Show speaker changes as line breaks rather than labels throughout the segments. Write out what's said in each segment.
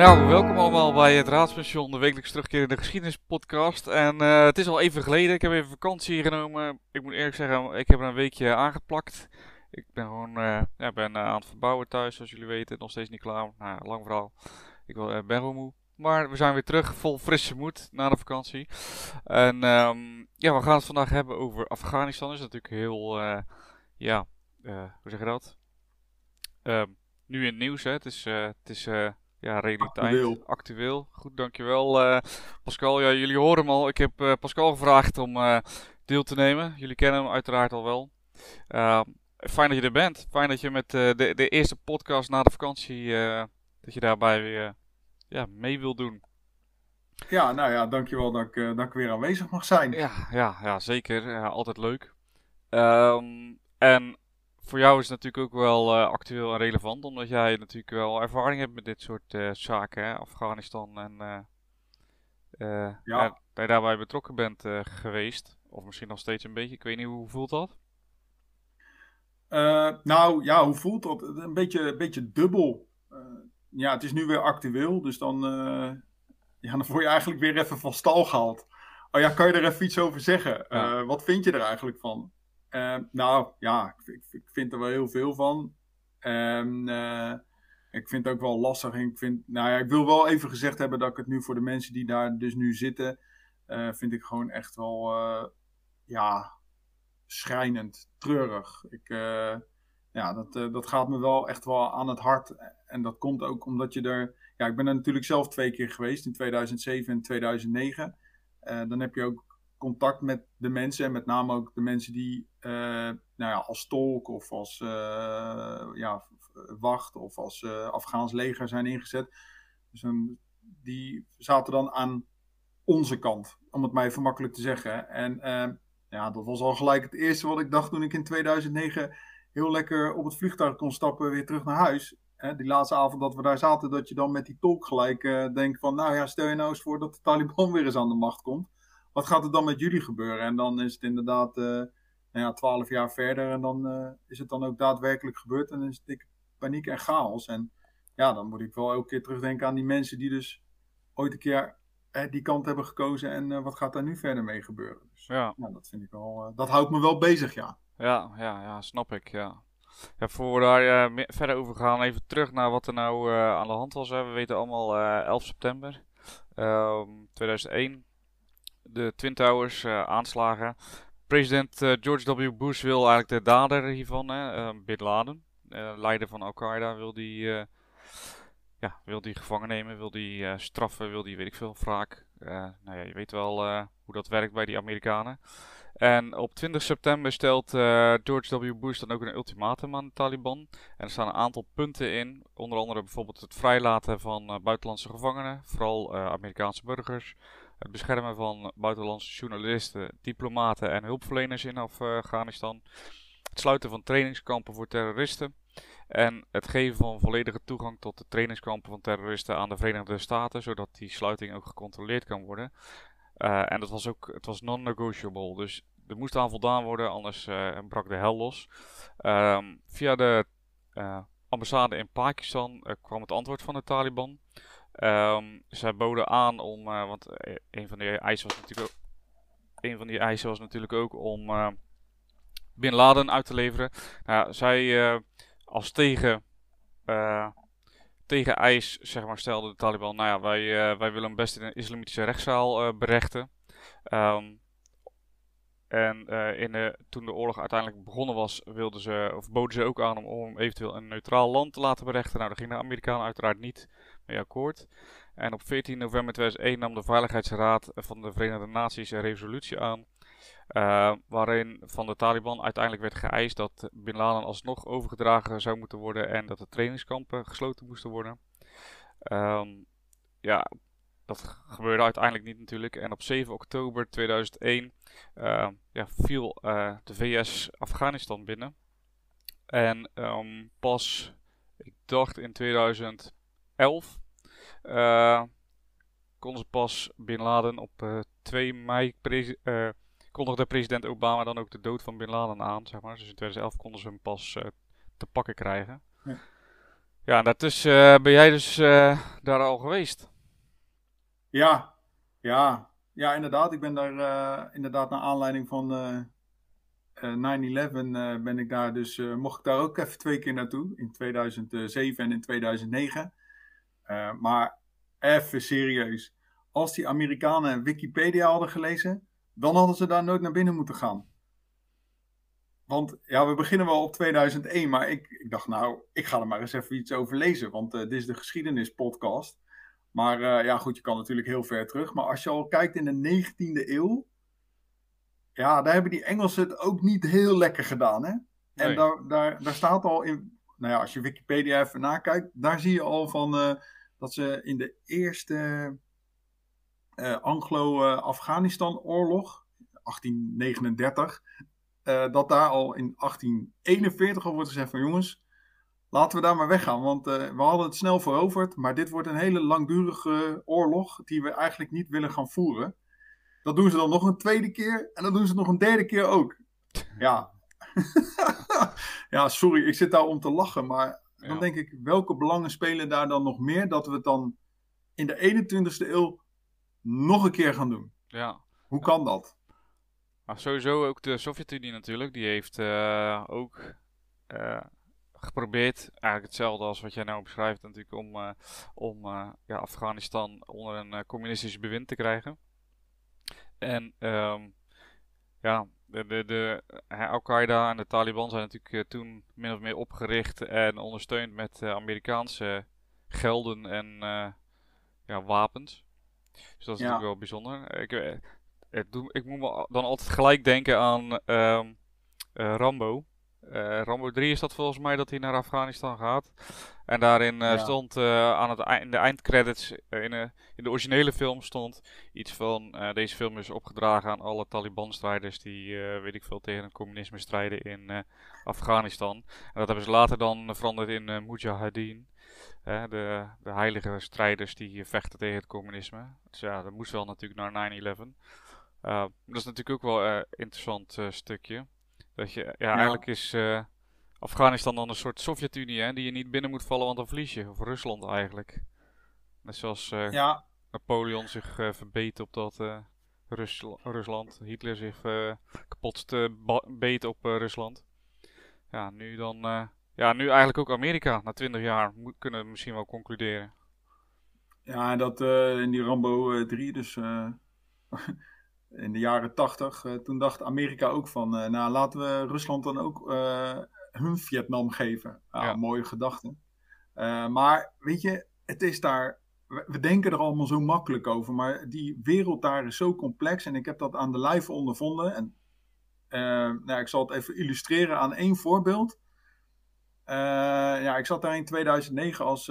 Nou, welkom allemaal bij het Raadspension, de wekelijks terugkerende geschiedenispodcast. En eh, het is al even geleden, ik heb even vakantie genomen. Ik moet eerlijk zeggen, ik heb er een weekje aangeplakt. Ik ben gewoon eh, ja, ben, eh, aan het verbouwen thuis, zoals jullie weten. Nog steeds niet klaar. Nou, lang verhaal. Ik ben gewoon moe. Maar we zijn weer terug, vol frisse moed na de vakantie. En ehm, ja, we gaan het vandaag hebben over Afghanistan. Dat is natuurlijk heel, ja, hoe zeg je dat? Ehm, nu in het nieuws, hè. Het is, het is ja, realiteit. Actueel. Actueel. Goed, dankjewel uh, Pascal. Ja, jullie horen hem al. Ik heb uh, Pascal gevraagd om uh, deel te nemen. Jullie kennen hem uiteraard al wel. fijn dat je er bent. Fijn dat je met de, de eerste podcast na de vakantie, dat je daarbij weer ja, mee wil doen.
Ja, nou ja, dankjewel dat ik, dat ik weer aanwezig mag zijn.
Ja, ja, ja zeker. altijd leuk. Um, en voor jou is het natuurlijk ook wel uh, actueel en relevant, omdat jij natuurlijk wel ervaring hebt met dit soort uh, zaken, hè? Afghanistan en uh, ja. dat je daarbij betrokken bent geweest, of misschien nog steeds een beetje. Ik weet niet, hoe voelt dat?
nou ja, hoe voelt dat? Een beetje, een beetje dubbel. ja, het is nu weer actueel, dus dan, ja, dan word je eigenlijk weer even van stal gehaald. Oh ja, kan je er even iets over zeggen? wat vind je er eigenlijk van? Uh, nou ja, ik, ik, vind er wel heel veel van. En uh, ik vind het ook wel lastig. ik, vind, nou ja, ik wil wel even gezegd hebben dat ik het nu voor de mensen die daar dus nu zitten, uh, vind ik gewoon echt wel, ja, schrijnend, treurig. Ik, ja, dat, dat gaat me wel echt wel aan het hart. En dat komt ook omdat je er, ja, ik ben er natuurlijk zelf twee keer geweest, in 2007 en 2009. dan heb je ook contact met de mensen en met name ook de mensen die uh, nou ja, als tolk of als uh, ja, wacht of als uh, Afghaans leger zijn ingezet. Dus um, die zaten dan aan onze kant, om het maar even makkelijk te zeggen. En ja, dat was al gelijk het eerste wat ik dacht toen ik in 2009 heel lekker op het vliegtuig kon stappen weer terug naar huis. Hè, die laatste avond dat we daar zaten, dat je dan met die tolk gelijk denkt van, nou ja, stel je nou eens voor dat de Taliban weer eens aan de macht komt wat gaat er dan met jullie gebeuren? En dan is het inderdaad uh, nou ja, twaalf jaar verder en dan uh, is het dan ook daadwerkelijk gebeurd en dan is het dikke paniek en chaos. En ja, dan moet ik wel elke keer terugdenken aan die mensen die dus ooit een keer eh, die kant hebben gekozen en uh, wat gaat daar nu verder mee gebeuren. Dus ja. Nou, dat vind ik wel, dat houdt me wel bezig, ja.
Ja, ja, ja snap ik, ja. Ja, voor we daar verder over gaan, even terug naar wat er nou aan de hand was. Hè. We weten allemaal uh, 11 september 2001 ehm, de Twin Towers uh, aanslagen. President uh, George W. Bush wil eigenlijk de dader hiervan, hè, uh, Bin Laden, leider van Al-Qaeda, wil die, ja, wil die gevangen nemen, wil die straffen, wil die, weet ik veel, wraak. nou ja, je weet wel hoe dat werkt bij die Amerikanen. En op 20 september stelt George W. Bush dan ook een ultimatum aan de Taliban. En er staan een aantal punten in, onder andere bijvoorbeeld het vrijlaten van buitenlandse gevangenen, vooral Amerikaanse burgers het beschermen van buitenlandse journalisten, diplomaten en hulpverleners in Afghanistan, het sluiten van trainingskampen voor terroristen en het geven van volledige toegang tot de trainingskampen van terroristen aan de Verenigde Staten, zodat die sluiting ook gecontroleerd kan worden. Uh, en dat was ook, het was non-negotiable, dus er moest aan voldaan worden, anders uh, brak de hel los. Uh, via de uh, ambassade in Pakistan kwam het antwoord van de Taliban. Um, zij boden aan om, uh, want eh, een van die eisen was natuurlijk ook, een van die eisen was natuurlijk ook om uh, Bin Laden uit te leveren. Nou, zij als tegen, tegen eis, zeg maar, stelde de Taliban, nou ja, wij, wij willen hem best in een islamitische rechtszaal berechten. Um, en in de, toen de oorlog uiteindelijk begonnen was, wilden ze, of boden ze ook aan om, eventueel een neutraal land te laten berechten. Nou, daar gingen de Amerikanen uiteraard niet akkoord. En op 14 november 2001 nam de Veiligheidsraad van de Verenigde Naties een resolutie aan. Uh, waarin van de Taliban uiteindelijk werd geëist dat Bin Laden alsnog overgedragen zou moeten worden en dat de trainingskampen gesloten moesten worden. Um, ja, dat gebeurde uiteindelijk niet natuurlijk. En op 7 oktober 2001 uh, ja, viel uh, de VS Afghanistan binnen. En um, pas, ik dacht in 2011, uh, kon ze pas Bin Laden op uh, 2 mei kondigde president Obama dan ook de dood van Bin Laden aan, zeg maar. Dus in 2011 konden ze hem pas te pakken krijgen. Ja. Ja, daartussen ben jij dus daar al geweest.
Ja, ja, ja, inderdaad. Ik ben daar inderdaad naar aanleiding van 9-11 ben ik daar dus, mocht ik daar ook even twee keer naartoe. In 2007 en in 2009. maar even serieus. Als die Amerikanen Wikipedia hadden gelezen, dan hadden ze daar nooit naar binnen moeten gaan. Want ja, we beginnen wel op 2001, maar ik, ik dacht nou, ik ga er maar eens even iets over lezen, want uh, dit is de geschiedenispodcast. Maar uh, ja, goed, je kan natuurlijk heel ver terug. Maar als je al kijkt in de 19e eeuw, ja, daar hebben die Engelsen het ook niet heel lekker gedaan, hè? En daar, daar, daar staat al in, nou ja, als je Wikipedia even nakijkt, daar zie je al van uh, dat ze in de eerste Anglo-Afghanistan-oorlog, 1839, uh, dat daar al in 1841 al wordt gezegd van jongens, laten we daar maar weggaan. Want uh, we hadden het snel veroverd, maar dit wordt een hele langdurige oorlog die we eigenlijk niet willen gaan voeren. Dat doen ze dan nog een tweede keer en dan doen ze nog een derde keer ook. Ja, ja sorry, ik zit daar om te lachen, maar dan denk ik, welke belangen spelen daar dan nog meer dat we het dan in de 21ste eeuw nog een keer gaan doen?
Ja.
Hoe kan dat?
Maar sowieso ook de Sovjet-Unie natuurlijk, die heeft uh, ook uh, geprobeerd, eigenlijk hetzelfde als wat jij nou beschrijft, natuurlijk om, uh, om ja, Afghanistan onder een communistisch bewind te krijgen. En um, ja, de, de, de Al-Qaeda en de Taliban zijn natuurlijk toen min of meer opgericht en ondersteund met Amerikaanse gelden en ja, wapens. Dus dat is ja. natuurlijk wel bijzonder. Ik, ik moet me dan altijd gelijk denken aan um, uh, Rambo. Uh, Rambo 3 is dat volgens mij dat hij naar Afghanistan gaat. En daarin uh, ja. stond aan het eind, in de eindcredits, in, in, de originele film stond iets van deze film is opgedragen aan alle Taliban-strijders die, weet ik veel, tegen het communisme strijden in Afghanistan. En dat hebben ze later dan veranderd in Mujahideen. de, de heilige strijders die vechten tegen het communisme. Dus ja, dat moest wel natuurlijk naar 9-11. Uh, dat is natuurlijk ook wel een interessant stukje. Dat je, ja, ja. eigenlijk is eh, Afghanistan dan een soort Sovjet-Unie, hè, die je niet binnen moet vallen, want dan verlies je. Of Rusland eigenlijk. Net zoals ja. Napoleon zich verbeet op dat Rus Rusland. Hitler zich kapot beet op Rusland. Ja, nu dan. ja, nu eigenlijk ook Amerika. Na twintig jaar kunnen we misschien wel concluderen.
Ja, dat in die Rambo 3, dus in de jaren tachtig, uh, toen dacht Amerika ook van, uh, nou laten we Rusland dan ook uh, hun Vietnam geven. Nou, ja. Mooie gedachte. maar weet je, het is daar, we, denken er allemaal zo makkelijk over, maar die wereld daar is zo complex en ik heb dat aan de lijf ondervonden. En nou, ik zal het even illustreren aan één voorbeeld. ja, ik zat daar in 2009 als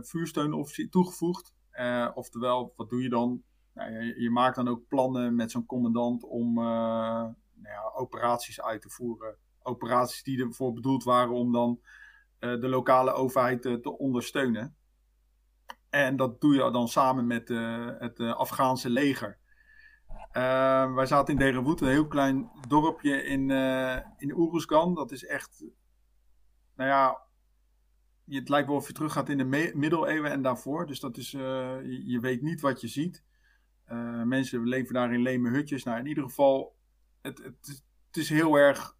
vuursteunofficier toegevoegd. oftewel, wat doe je dan? Je, maakt dan ook plannen met zo'n commandant om uh, nou ja, operaties uit te voeren. Operaties die ervoor bedoeld waren om dan uh, de lokale overheid uh, te ondersteunen. En dat doe je dan samen met het Afghaanse leger. wij zaten in Derenwoed, een heel klein dorpje in, in Oeruzgan. Dat is echt, nou ja, het lijkt wel of je terug gaat in de middeleeuwen en daarvoor. Dus dat is, je, weet niet wat je ziet. Uh, mensen leven daar in leme hutjes. Nou, in ieder geval, het, het, het, is heel erg,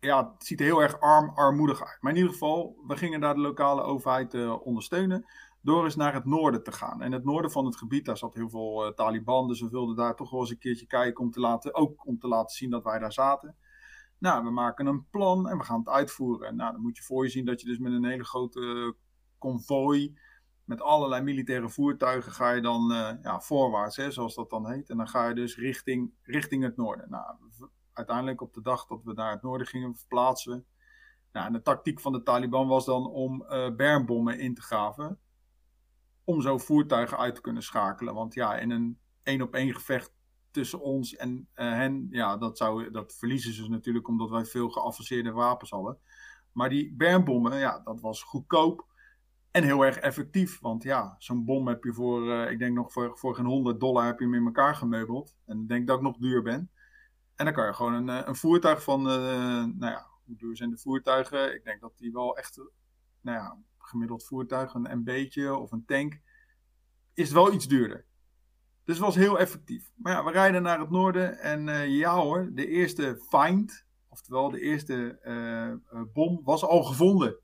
ja, het ziet er heel erg arm, armoedig uit. Maar in ieder geval, we gingen daar de lokale overheid uh, ondersteunen door eens naar het noorden te gaan. En het noorden van het gebied, daar zat heel veel uh, Taliban, dus we wilden daar toch wel eens een keertje kijken om te laten, ook om te laten zien dat wij daar zaten. Nou, we maken een plan en we gaan het uitvoeren. Nou, dan moet je voor je zien dat je dus met een hele grote konvooi met allerlei militaire voertuigen ga je dan uh, ja, voorwaarts, hè, zoals dat dan heet. En dan ga je dus richting, richting het noorden. Nou, uiteindelijk op de dag dat we naar het noorden gingen verplaatsen. Nou, en de tactiek van de Taliban was dan om uh, bermbommen in te graven. Om zo voertuigen uit te kunnen schakelen. Want ja, in een één op één gevecht tussen ons en uh, hen, ja, dat, zou, dat verliezen ze natuurlijk omdat wij veel geavanceerde wapens hadden. Maar die bermbommen, ja, dat was goedkoop. En heel erg effectief, want ja, zo'n bom heb je voor, uh, ik denk nog voor, voor geen 100 dollar heb je hem in elkaar gemeubeld. En ik denk dat ik nog duur ben. En dan kan je gewoon een, eh, een voertuig van, uh, nou ja, hoe duur zijn de voertuigen? Ik denk dat die wel echt, nou ja, gemiddeld voertuig, een MB'tje of een tank, is wel iets duurder. Dus het was heel effectief. Maar ja, we rijden naar het noorden en uh, ja hoor, de eerste find, oftewel de eerste bom, was al gevonden.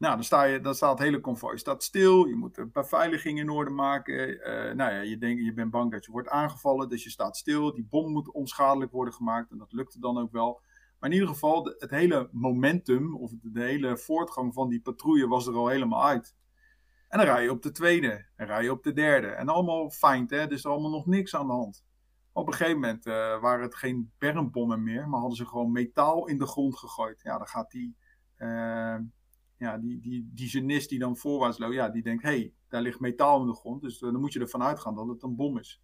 Nou, dan, sta je, dan staat het hele konvooi staat stil. Je moet een beveiliging in orde maken. Uh, nou ja, je, denkt, je bent bang dat je wordt aangevallen, dus je staat stil. Die bom moet onschadelijk worden gemaakt en dat lukte dan ook wel. Maar in ieder geval, het hele momentum of de hele voortgang van die patrouille was er al helemaal uit. En dan rij je op de tweede, en rij je op de derde. En allemaal fijn, hè? dus er allemaal nog niks aan de hand. Op een gegeven moment uh, waren het geen bermbommen meer, maar hadden ze gewoon metaal in de grond gegooid. Ja, dan gaat die, uh, ja, die, die, die genist die dan voorwaarts loopt, ja, die denkt, hé, hey, daar ligt metaal in de grond, dus uh, dan moet je ervan uitgaan dat het een bom is.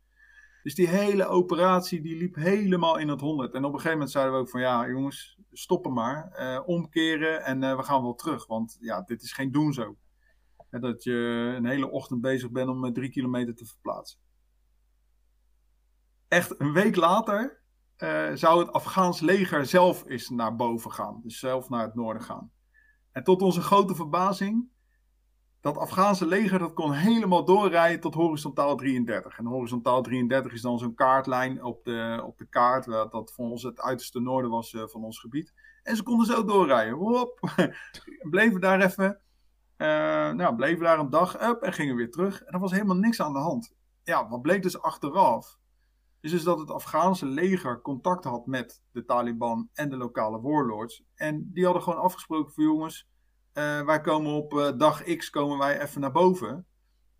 Dus die hele operatie die liep helemaal in het honderd. En op een gegeven moment zeiden we ook van ja, jongens, stoppen maar. Uh, omkeren en uh, we gaan wel terug. Want ja, dit is geen doen zo. dat je een hele ochtend bezig bent om drie kilometer te verplaatsen. Echt een week later zou het Afghaans leger zelf eens naar boven gaan. Dus zelf naar het noorden gaan. En tot onze grote verbazing dat Afghaanse leger dat kon helemaal doorrijden tot horizontaal 33. En horizontaal 33 is dan zo'n kaartlijn op de, op de kaart, dat voor ons het uiterste noorden was uh, van ons gebied. En ze konden zo doorrijden. Hop. bleven daar even. Uh, nou, bleven daar een dag up en gingen weer terug. En er was helemaal niks aan de hand. Ja, wat bleek dus achteraf? Is dus dat het Afghaanse leger contact had met de Taliban en de lokale warlords. En die hadden gewoon afgesproken voor jongens uh, wij komen op uh, dag X komen wij even naar boven.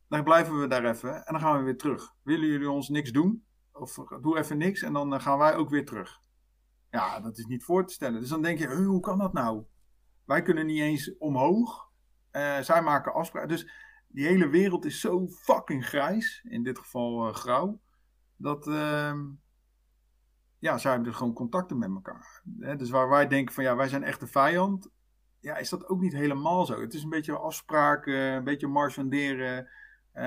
Dan blijven we daar even en dan gaan we weer terug. Willen jullie ons niks doen? Of doe even niks en dan gaan wij ook weer terug. Ja, dat is niet voor te stellen. Dus dan denk je, hoe kan dat nou? Wij kunnen niet eens omhoog. Zij maken afspraken. Dus die hele wereld is zo fucking grijs. In dit geval grauw. Dat, ehm, ja, zij hebben dus gewoon contacten met elkaar. Dus waar wij denken van, ja, wij zijn echt de vijand ja, is dat ook niet helemaal zo. Het is een beetje afspraken, een beetje marchanderen. Uh,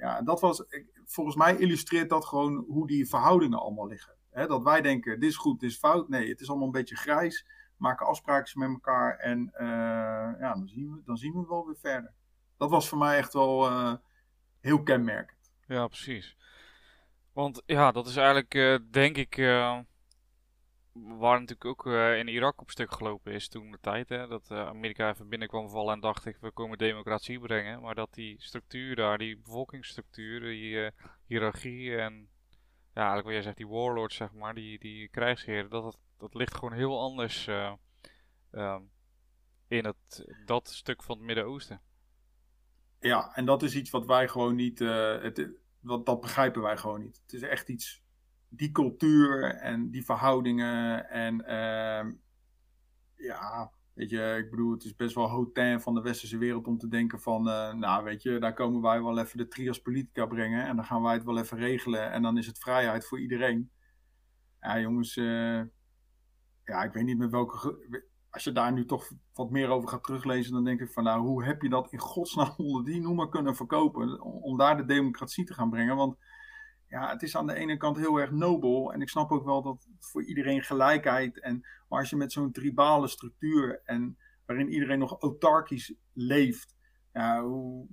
ja, dat was, volgens mij illustreert dat gewoon hoe die verhoudingen allemaal liggen. dat wij denken, dit is goed, dit is fout. Nee, het is allemaal een beetje grijs. Maken afspraken met elkaar en uh, ja, dan, zien we, dan zien we wel weer verder. Dat was voor mij echt wel uh, heel kenmerkend.
Ja, precies. Want ja, dat is eigenlijk, denk ik waar natuurlijk ook uh, in Irak op stuk gelopen is toen de tijd. Hè, dat uh, Amerika even binnenkwam vallen en dacht ik, we komen democratie brengen. Maar dat die structuur daar, die bevolkingsstructuur, die uh, hiërarchie en ja, eigenlijk wat jij zegt, die warlords zeg maar, die, die krijgsheren, dat, dat, ligt gewoon heel anders in het, dat stuk van het Midden-Oosten.
Ja, en dat is iets wat wij gewoon niet, het, wat, dat begrijpen wij gewoon niet. Het is echt iets die cultuur en die verhoudingen. En uh, ja, weet je, ik bedoel, het is best wel hotain van de westerse wereld om te denken van, uh, nou weet je, daar komen wij wel even de trias politica brengen en dan gaan wij het wel even regelen en dan is het vrijheid voor iedereen. Ja, jongens, uh, ja, ik weet niet met welke. Als je daar nu toch wat meer over gaat teruglezen, dan denk ik van, nou, hoe heb je dat in godsnaam onder die noemer kunnen verkopen om daar de democratie te gaan brengen? Want ja, het is aan de ene kant heel erg nobel. En ik snap ook wel dat voor iedereen gelijkheid. En, maar als je met zo'n tribale structuur en waarin iedereen nog autarkisch leeft. Hoe,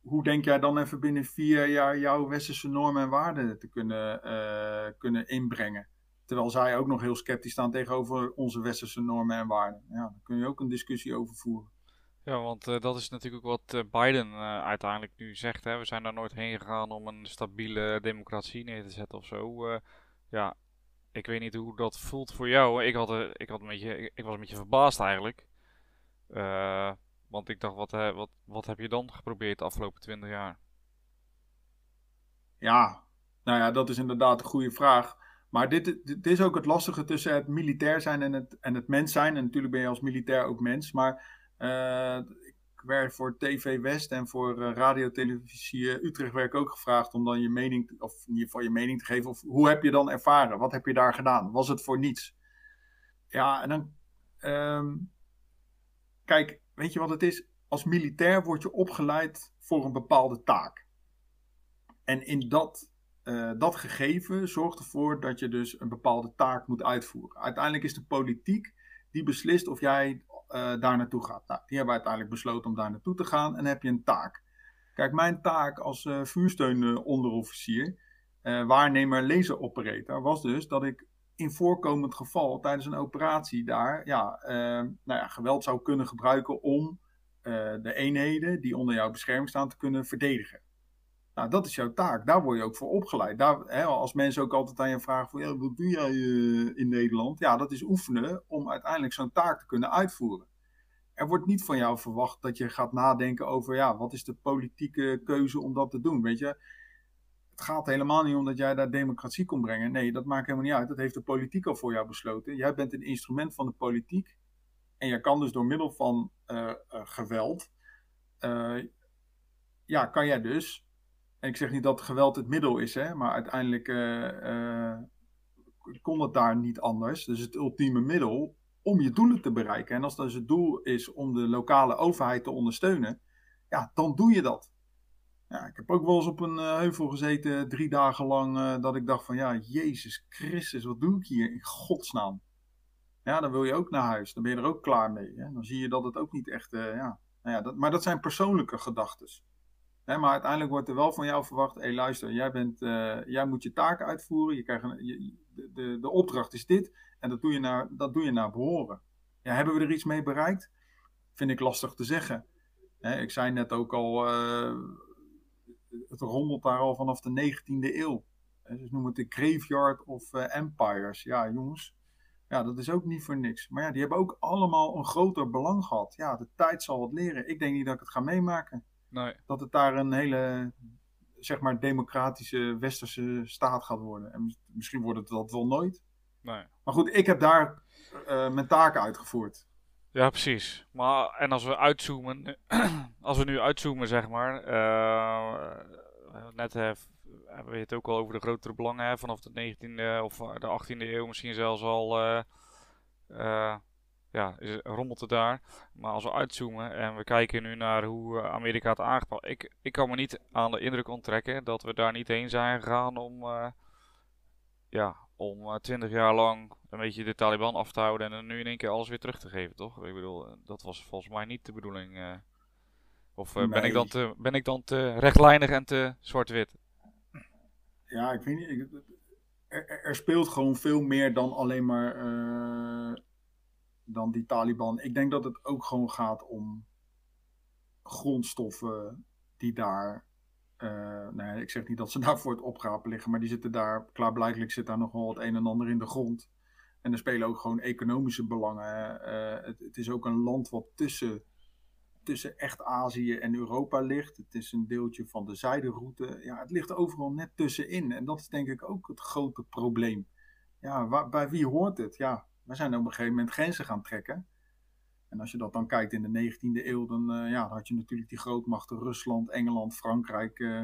hoe denk jij dan even binnen vier jaar jouw westerse normen en waarden te kunnen, uh, kunnen inbrengen? Terwijl zij ook nog heel sceptisch staan tegenover onze westerse normen en waarden. Ja, daar kun je ook een discussie over voeren.
Ja, want uh, dat is natuurlijk ook wat uh, Biden uh, uiteindelijk nu zegt. Hè. We zijn daar nooit heen gegaan om een stabiele democratie neer te zetten of zo. ja, ik weet niet hoe dat voelt voor jou. Ik, had, ik, had een beetje, ik, ik was een beetje verbaasd eigenlijk. want ik dacht, wat, wat, wat heb je dan geprobeerd de afgelopen twintig jaar?
Ja, nou ja, dat is inderdaad een goede vraag. Maar dit, dit is ook het lastige tussen het militair zijn en het, en het mens zijn. En natuurlijk ben je als militair ook mens. Maar uh, ik werk voor TV West en voor uh, Radio Televisie Utrecht werd ook gevraagd om dan je mening, of in je mening te geven. Of hoe heb je dan ervaren? Wat heb je daar gedaan? Was het voor niets? Ja, en dan. Um, kijk, weet je wat het is? Als militair word je opgeleid voor een bepaalde taak. En in dat, uh, dat gegeven zorgt ervoor dat je dus een bepaalde taak moet uitvoeren. Uiteindelijk is de politiek die beslist of jij daar naartoe gaat. Nou, die hebben uiteindelijk besloten om daar naartoe te gaan en heb je een taak. Kijk, mijn taak als vuursteun onderofficier, waarnemer laseroperator, was dus dat ik in voorkomend geval tijdens een operatie daar ja, nou ja, geweld zou kunnen gebruiken om de eenheden die onder jouw bescherming staan te kunnen verdedigen. Nou, dat is jouw taak. Daar word je ook voor opgeleid. Daar, hè, als mensen ook altijd aan je vragen: van, wat doe jij uh, in Nederland? Ja, dat is oefenen om uiteindelijk zo'n taak te kunnen uitvoeren. Er wordt niet van jou verwacht dat je gaat nadenken over: ja, wat is de politieke keuze om dat te doen? Weet je, het gaat helemaal niet om dat jij daar democratie kon brengen. Nee, dat maakt helemaal niet uit. Dat heeft de politiek al voor jou besloten. Jij bent een instrument van de politiek. En je kan dus door middel van uh, uh, geweld. ja, kan jij dus en ik zeg niet dat geweld het middel is, hè, maar uiteindelijk uh, kon het daar niet anders. Dus het ultieme middel om je doelen te bereiken. En als dat dus het doel is om de lokale overheid te ondersteunen, ja, dan doe je dat. Ja, ik heb ook wel eens op een uh, heuvel gezeten, drie dagen lang, dat ik dacht van, ja, Jezus Christus, wat doe ik hier in godsnaam? Ja, dan wil je ook naar huis, dan ben je er ook klaar mee. Hè? Dan zie je dat het ook niet echt, ja, nou ja dat, maar dat zijn persoonlijke gedachten maar uiteindelijk wordt er wel van jou verwacht: hé, hey, luister, jij, bent, uh, jij moet je taken uitvoeren. Je krijgt een, de, de opdracht is dit. En dat doe je naar, dat doe je naar behoren. Ja, hebben we er iets mee bereikt? Vind ik lastig te zeggen. Hè, ik zei net ook al: uh, het rommelt daar al vanaf de 19e eeuw. Dus noem het de Graveyard of uh, Empires. Ja, jongens. Ja, dat is ook niet voor niks. Maar ja, die hebben ook allemaal een groter belang gehad. Ja, de tijd zal het leren. Ik denk niet dat ik het ga meemaken.
Nee.
Dat het daar een hele, zeg maar, democratische westerse staat gaat worden. En misschien wordt het dat wel nooit.
Nee.
Maar goed, ik heb daar uh, mijn taken uitgevoerd.
Ja, precies. Maar en als we uitzoomen, als we nu uitzoomen, zeg maar, uh, net hebben we het ook al over de grotere belangen hè, vanaf de 19e of de 18e eeuw, misschien zelfs al. Uh, ja, is, rommelt het daar. Maar als we uitzoomen en we kijken nu naar hoe eh, Amerika het aangepakt. Ik, ik kan me niet aan de indruk onttrekken dat we daar niet heen zijn gegaan om, uh, ja, om eh, twintig jaar lang een beetje de Taliban af te houden en dan nu in één keer alles weer terug te geven, toch? Ik bedoel, dat was volgens mij niet de bedoeling. of ben, ik dan te, ben ik dan te rechtlijnig en te zwart-wit?
Ja, ik weet niet. er, er, speelt gewoon veel meer dan alleen maar dan die Taliban. Ik denk dat het ook gewoon gaat om grondstoffen die daar. Uh, nee, ik zeg niet dat ze daar voor het opgrapen liggen, maar die zitten daar. Klaarblijkelijk zit daar nog wel het een en ander in de grond. En er spelen ook gewoon economische belangen. Uh, het, het, is ook een land wat tussen, tussen echt Azië en Europa ligt. Het is een deeltje van de zijderoute. Ja, het ligt overal net tussenin. En dat is denk ik ook het grote probleem. Ja, waar, bij wie hoort het? Ja, we zijn op een gegeven moment grenzen gaan trekken. En als je dat dan kijkt in de 19e eeuw, dan, uh, ja, dan had je natuurlijk die grootmachten Rusland, Engeland, Frankrijk, uh,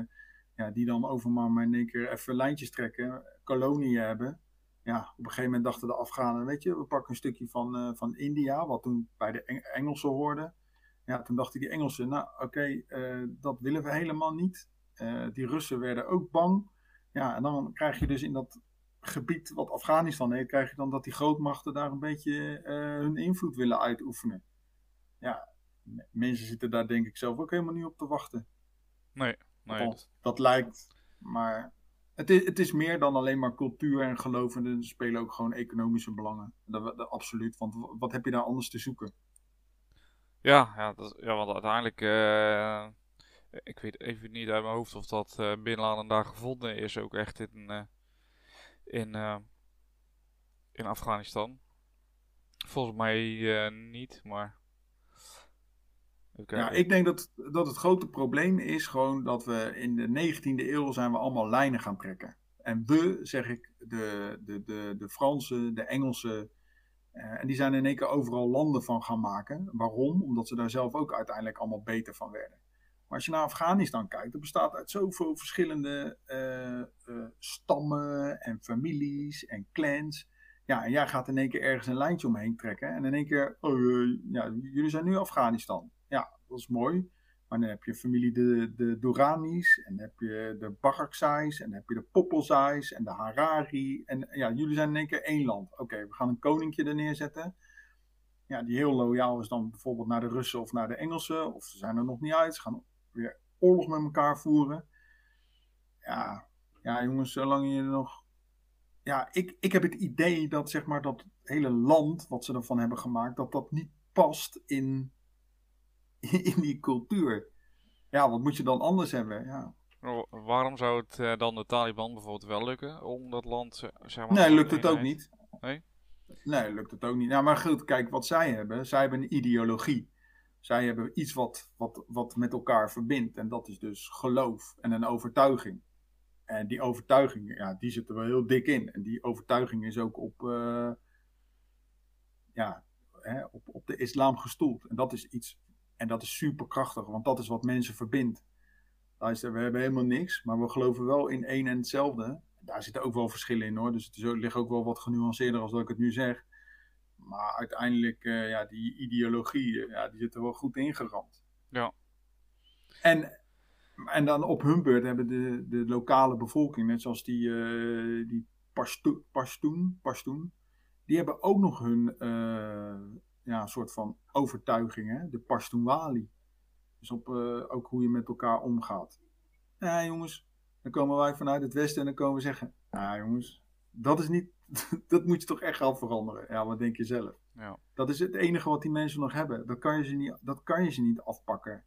ja, die dan over maar in één keer even lijntjes trekken, koloniën hebben. Ja, op een gegeven moment dachten de Afghanen, weet je, we pakken een stukje van, uh, van India, wat toen bij de Engelsen hoorde. Ja, toen dachten die Engelsen, nou oké, dat willen we helemaal niet. die Russen werden ook bang. Ja, en dan krijg je dus in dat gebied wat Afghanistan heet, krijg je dan dat die grootmachten daar een beetje uh, hun invloed willen uitoefenen. Ja, mensen zitten daar denk ik zelf ook helemaal niet op te wachten.
Nee, nee.
Dat, dat lijkt, maar het is, het is meer dan alleen maar cultuur en geloof. En er spelen ook gewoon economische belangen. Dat, dat, absoluut, want wat heb je daar anders te zoeken?
Ja, ja, dat, ja want uiteindelijk... Uh, ik weet even niet uit mijn hoofd of dat uh, Bin Laden daar gevonden is. Ook echt in... Uh, in, uh, in Afghanistan. Volgens mij uh, niet, maar.
Ja, ik denk dat, dat het grote probleem is gewoon dat we in de 19e eeuw zijn we allemaal lijnen gaan trekken. En we, zeg ik, de, de, de, de Fransen, de Engelsen. Uh, en die zijn in één keer overal landen van gaan maken. Waarom? Omdat ze daar zelf ook uiteindelijk allemaal beter van werden. Maar als je naar Afghanistan kijkt, dat bestaat uit zoveel verschillende uh, uh, stammen en families en clans. Ja, en jij gaat in één keer ergens een lijntje omheen trekken. En in één keer, oh, uh, ja, jullie zijn nu Afghanistan. Ja, dat is mooi. Maar dan heb je familie de, de Doranis, en dan heb je de Barakzais, en dan heb je de Poppelzais en de Harari. En ja, jullie zijn in één keer één land. Oké, we gaan een koninkje er neerzetten. ja, die heel loyaal is dan bijvoorbeeld naar de Russen of naar de Engelsen. Of ze zijn er nog niet uit. Ze gaan weer oorlog met elkaar voeren. Ja, ja jongens, zolang je nog... Ja, ik, ik heb het idee dat zeg maar dat hele land wat ze ervan hebben gemaakt, dat dat niet past in, in die cultuur. Ja, wat moet je dan anders hebben? Ja.
Waarom zou het uh, dan de Taliban bijvoorbeeld wel lukken om dat land, zeg maar...
Nee, lukt het ook niet.
Nee?
Nee, lukt het ook niet. Nou, maar goed, kijk wat zij hebben. Zij hebben een ideologie. Zij hebben iets wat, wat, wat met elkaar verbindt. En dat is dus geloof en een overtuiging. En die overtuiging, ja, die zit er wel heel dik in. En die overtuiging is ook op, uh, ja, hè, op, op de islam gestoeld. En dat is iets, en dat is superkrachtig, want dat is wat mensen verbindt. We hebben helemaal niks, maar we geloven wel in één en hetzelfde. Daar zitten ook wel verschillen in hoor, dus het, is, ligt ook wel wat genuanceerder als dat ik het nu zeg. Maar uiteindelijk, uh, ja, die ideologie, ja, die zit er wel goed ingeramd.
Ja.
En, en dan op hun beurt hebben de, de lokale bevolking, net zoals die, uh, die Pashto Pashtun, Pashtun, die hebben ook nog hun uh, ja, soort van overtuigingen, de Pashtunwali. Dus op ook hoe je met elkaar omgaat. Ja, jongens, dan komen wij vanuit het westen en dan komen we zeggen, ja jongens, dat is niet dat moet je toch echt gaan veranderen. Ja, wat denk je zelf?
Ja.
Dat is het enige wat die mensen nog hebben. Dat kan je ze niet, dat kan je ze niet afpakken.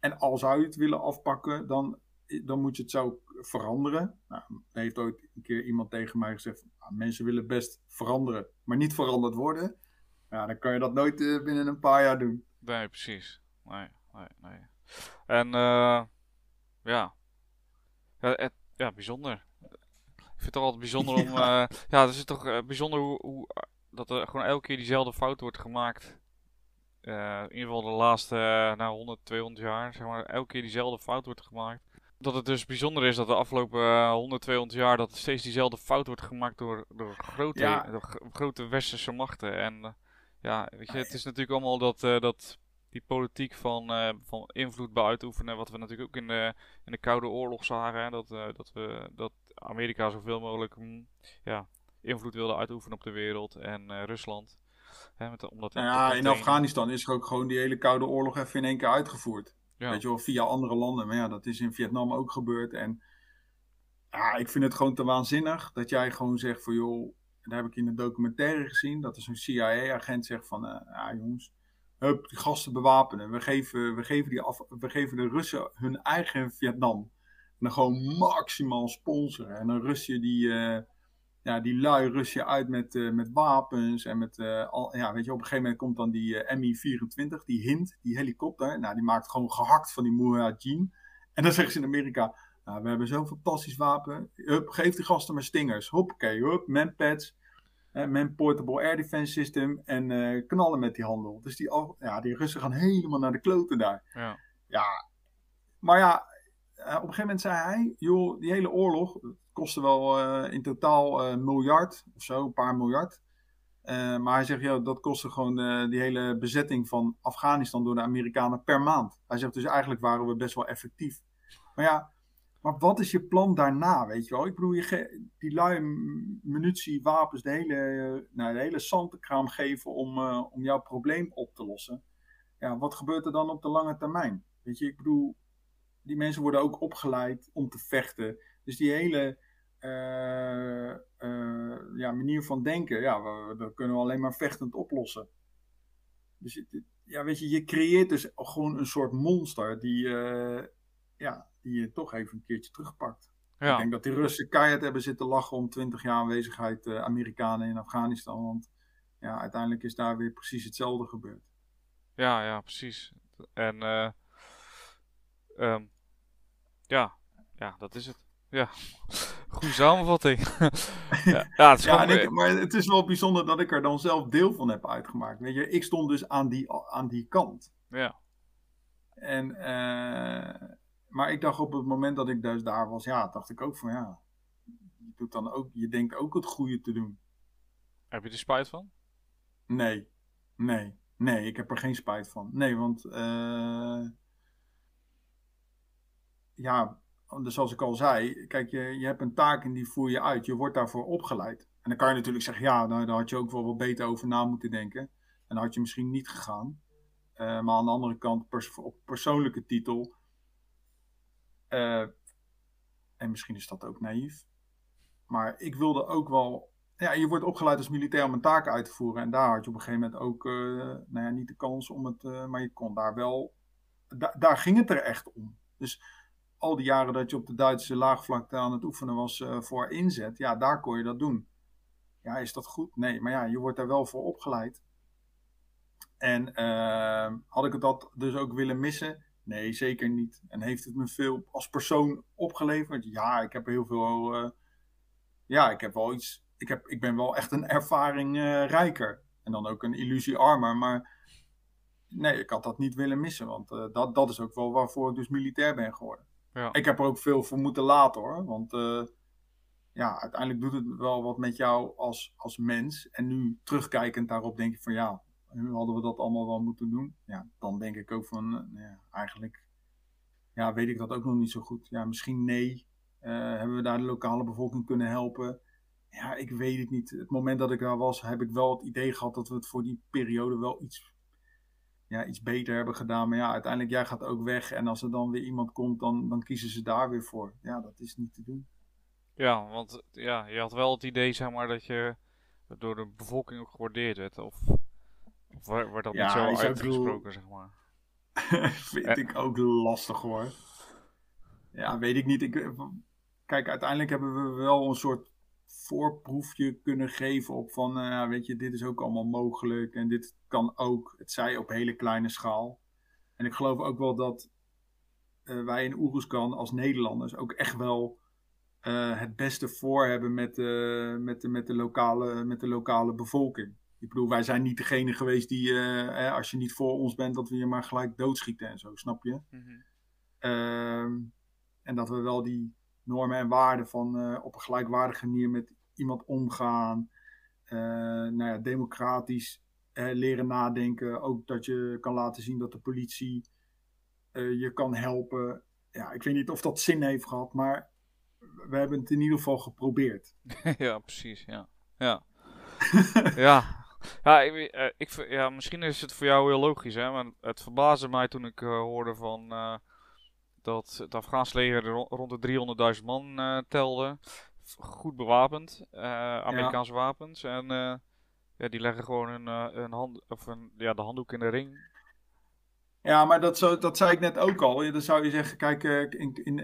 En als zou je het willen afpakken, dan, dan moet je het zo veranderen. Nou, er heeft ooit een keer iemand tegen mij gezegd: nou, mensen willen best veranderen, maar niet veranderd worden. Ja, dan kan je dat nooit uh, binnen een paar jaar doen.
Nee, precies. Nee, nee, nee. En uh, ja. Ja, het, ja, bijzonder vind het toch altijd bijzonder om. ja, uh, ja het is toch uh, bijzonder hoe, hoe, dat er gewoon elke keer diezelfde fout wordt gemaakt. Uh, in ieder geval de laatste nou, 100, 200 jaar, zeg maar, elke keer diezelfde fout wordt gemaakt. Dat het dus bijzonder is dat de afgelopen 100, 200 jaar dat steeds diezelfde fout wordt gemaakt door, door, grote, ja. door grote westerse machten. En ja, weet je, het is natuurlijk allemaal dat, dat die politiek van, uh, van invloed bij uitoefenen, wat we natuurlijk ook in de, in de Koude Oorlog zagen. Hè, dat, uh, dat, we, dat Amerika zoveel mogelijk mm, ja, invloed wilde uitoefenen op de wereld en uh, Rusland. Hè, met, omdat
nou ja, in Afghanistan is er ook gewoon die hele Koude Oorlog even in één keer uitgevoerd. Ja. Weet je wel, via andere landen. Maar ja, dat is in Vietnam ook gebeurd. En ja, ik vind het gewoon te waanzinnig dat jij gewoon zegt van joh, dat heb ik in de documentaire gezien, dat er zo'n CIA-agent zegt van, ja jongens, hup, die gasten bewapenen. We geven, we, geven die af, we geven de Russen hun eigen Vietnam. En dan gewoon maximaal sponsoren. En dan rust je die, uh, ja, die lui rust je uit met, uh, met wapens. En met, uh, al, ja, weet je, op een gegeven moment komt dan die Mi-24, die Hint, die helikopter. Nou, die maakt gewoon gehakt van die Mujahideen. En dan zeggen ze in Amerika, nou, we hebben zo'n fantastisch wapen. Hup, geef die gasten maar stingers. Hoppakee, hup, manpads mijn portable air defense system en knallen met die handel. Dus die, ja, die Russen gaan helemaal naar de kloten daar.
Ja.
ja. Maar ja, op een gegeven moment zei hij, joh, die hele oorlog kostte wel uh, in totaal een miljard of zo, een paar miljard. maar hij zegt, ja, dat kostte gewoon die hele bezetting van Afghanistan door de Amerikanen per maand. Hij zegt dus eigenlijk waren we best wel effectief. Maar ja, maar wat is je plan daarna, weet je wel? Ik bedoel, je die lui munitie, wapens, de hele, nou, de hele zandkraam geven om, om jouw probleem op te lossen. Ja, wat gebeurt er dan op de lange termijn? Weet je, ik bedoel, die mensen worden ook opgeleid om te vechten. Dus die hele uh, uh, ja, manier van denken, ja, we, dat kunnen we alleen maar vechtend oplossen. Dus ja, weet je, je creëert dus gewoon een soort monster die, ja, die je toch even een keertje terugpakt. Ja. Ik denk dat die Russen keihard hebben zitten lachen om 20 jaar aanwezigheid Amerikanen in Afghanistan. Want ja, uiteindelijk is daar weer precies hetzelfde gebeurd.
Ja, ja, precies. En um, ja, ja, dat is het. Ja, goede samenvatting.
ja, ja, het is ja ik, maar het is wel bijzonder dat ik er dan zelf deel van heb uitgemaakt. Weet je, ik stond dus aan die, aan die kant.
Ja.
En uh, maar ik dacht op het moment dat ik dus daar was, ja, dacht ik ook van ja, je, doet dan ook, je denkt ook het goede te doen.
Heb je er spijt van?
Nee, nee, nee, ik heb er geen spijt van. Nee, want uh, ja, dus zoals ik al zei, kijk, je, je hebt een taak en die voer je uit. Je wordt daarvoor opgeleid. En dan kan je natuurlijk zeggen, ja, nou, daar had je ook wel wat beter over na moeten denken. En dan had je misschien niet gegaan. Uh, maar aan de andere kant, op persoonlijke titel. Uh, en misschien is dat ook naïef. Maar ik wilde ook wel. Ja, je wordt opgeleid als militair om een taak uit te voeren. En daar had je op een gegeven moment ook. Uh, nou ja, niet de kans om het. maar je kon daar wel. Da daar ging het er echt om. Dus al die jaren dat je op de Duitse laagvlakte aan het oefenen was voor inzet. Ja, daar kon je dat doen. Ja, is dat goed? Nee, maar ja, je wordt daar wel voor opgeleid. En uh, had ik dat dus ook willen missen? Nee, zeker niet. En heeft het me veel als persoon opgeleverd? Ja, ik heb heel veel. Uh, ja, ik heb wel iets. Ik, heb, ik ben wel echt een ervaring rijker. En dan ook een illusie armer. Maar nee, ik had dat niet willen missen. Want dat, dat is ook wel waarvoor ik dus militair ben geworden. Ja. Ik heb er ook veel voor moeten laten hoor. Want ja, uiteindelijk doet het wel wat met jou als, als mens. En nu terugkijkend daarop denk ik van ja, hadden we dat allemaal wel moeten doen. Ja, dan denk ik ook van, uh, ja, eigenlijk ja, weet ik dat ook nog niet zo goed. Ja, misschien nee. Uh, hebben we daar de lokale bevolking kunnen helpen? Ja, ik weet het niet. Het moment dat ik daar was, heb ik wel het idee gehad dat we het voor die periode wel iets, ja, iets beter hebben gedaan. Maar ja, uiteindelijk, jij gaat ook weg. En als er dan weer iemand komt, dan, dan kiezen ze daar weer voor. Ja, dat is niet te doen.
Ja, want ja, je had wel het idee, zeg maar, dat je door de bevolking ook gewaardeerd werd. Of of wordt dat niet zo uitgesproken, zeg maar?
Vind ik ook lastig hoor. Ja, weet ik niet. Ik, eh, kijk, uiteindelijk hebben we wel een soort voorproefje kunnen geven op van, uh, weet je, dit is ook allemaal mogelijk en dit kan ook. Het zij op hele kleine schaal. En ik geloof ook wel dat uh, wij in Oeruzkan als Nederlanders ook echt wel uh, het beste voor hebben met, met, de, met, de lokale, met de lokale bevolking. Ik bedoel, wij zijn niet degene geweest die, als je niet voor ons bent, dat we je maar gelijk doodschieten en zo, snap je? Mm -hmm. uh, en dat we wel die normen en waarden van uh, op een gelijkwaardige manier met iemand omgaan. Uh, nou ja, democratisch leren nadenken. Ook dat je kan laten zien dat de politie je kan helpen. Ja, ik weet niet of dat zin heeft gehad, maar we hebben het in ieder geval geprobeerd.
ja, precies. Ja, ja. ja, ja, ik, ik, ja, misschien is het voor jou heel logisch, hè, maar het verbaasde mij toen ik uh, hoorde van uh, dat het Afghaanse leger rond de 300.000 man telde. Goed bewapend, Amerikaanse ja. wapens. En ja, die leggen gewoon een, een hand, of een, ja, de handdoek in de ring.
Ja, maar dat, zo, dat zei ik net ook al. Dan zou je zeggen, kijk, in, in,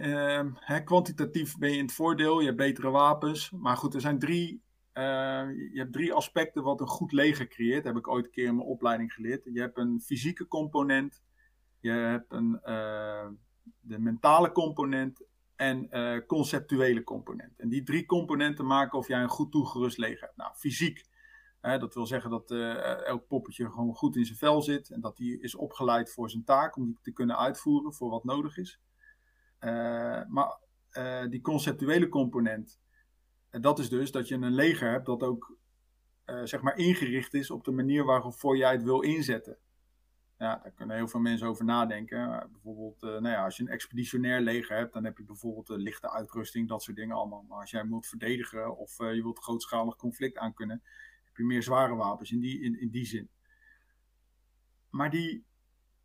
hè, kwantitatief ben je in het voordeel. Je hebt betere wapens. Maar goed, er zijn drie uh, je hebt drie aspecten wat een goed leger creëert. Dat heb ik ooit een keer in mijn opleiding geleerd. Je hebt een fysieke component, je hebt een, uh, de mentale component en uh, conceptuele component. En die drie componenten maken of jij een goed toegerust leger hebt. Nou, fysiek, dat wil zeggen dat elk poppetje gewoon goed in zijn vel zit en dat hij is opgeleid voor zijn taak om die te kunnen uitvoeren voor wat nodig is. maar die conceptuele component, en dat is dus dat je een leger hebt dat ook zeg maar ingericht is op de manier waarvoor jij het wil inzetten. Ja, daar kunnen heel veel mensen over nadenken. bijvoorbeeld, uh, nou ja, als je een expeditionair leger hebt, dan heb je bijvoorbeeld uh, lichte uitrusting, dat soort dingen allemaal. Maar als jij wilt verdedigen of je wilt grootschalig conflict aankunnen, heb je meer zware wapens in die, in, in die zin. Maar die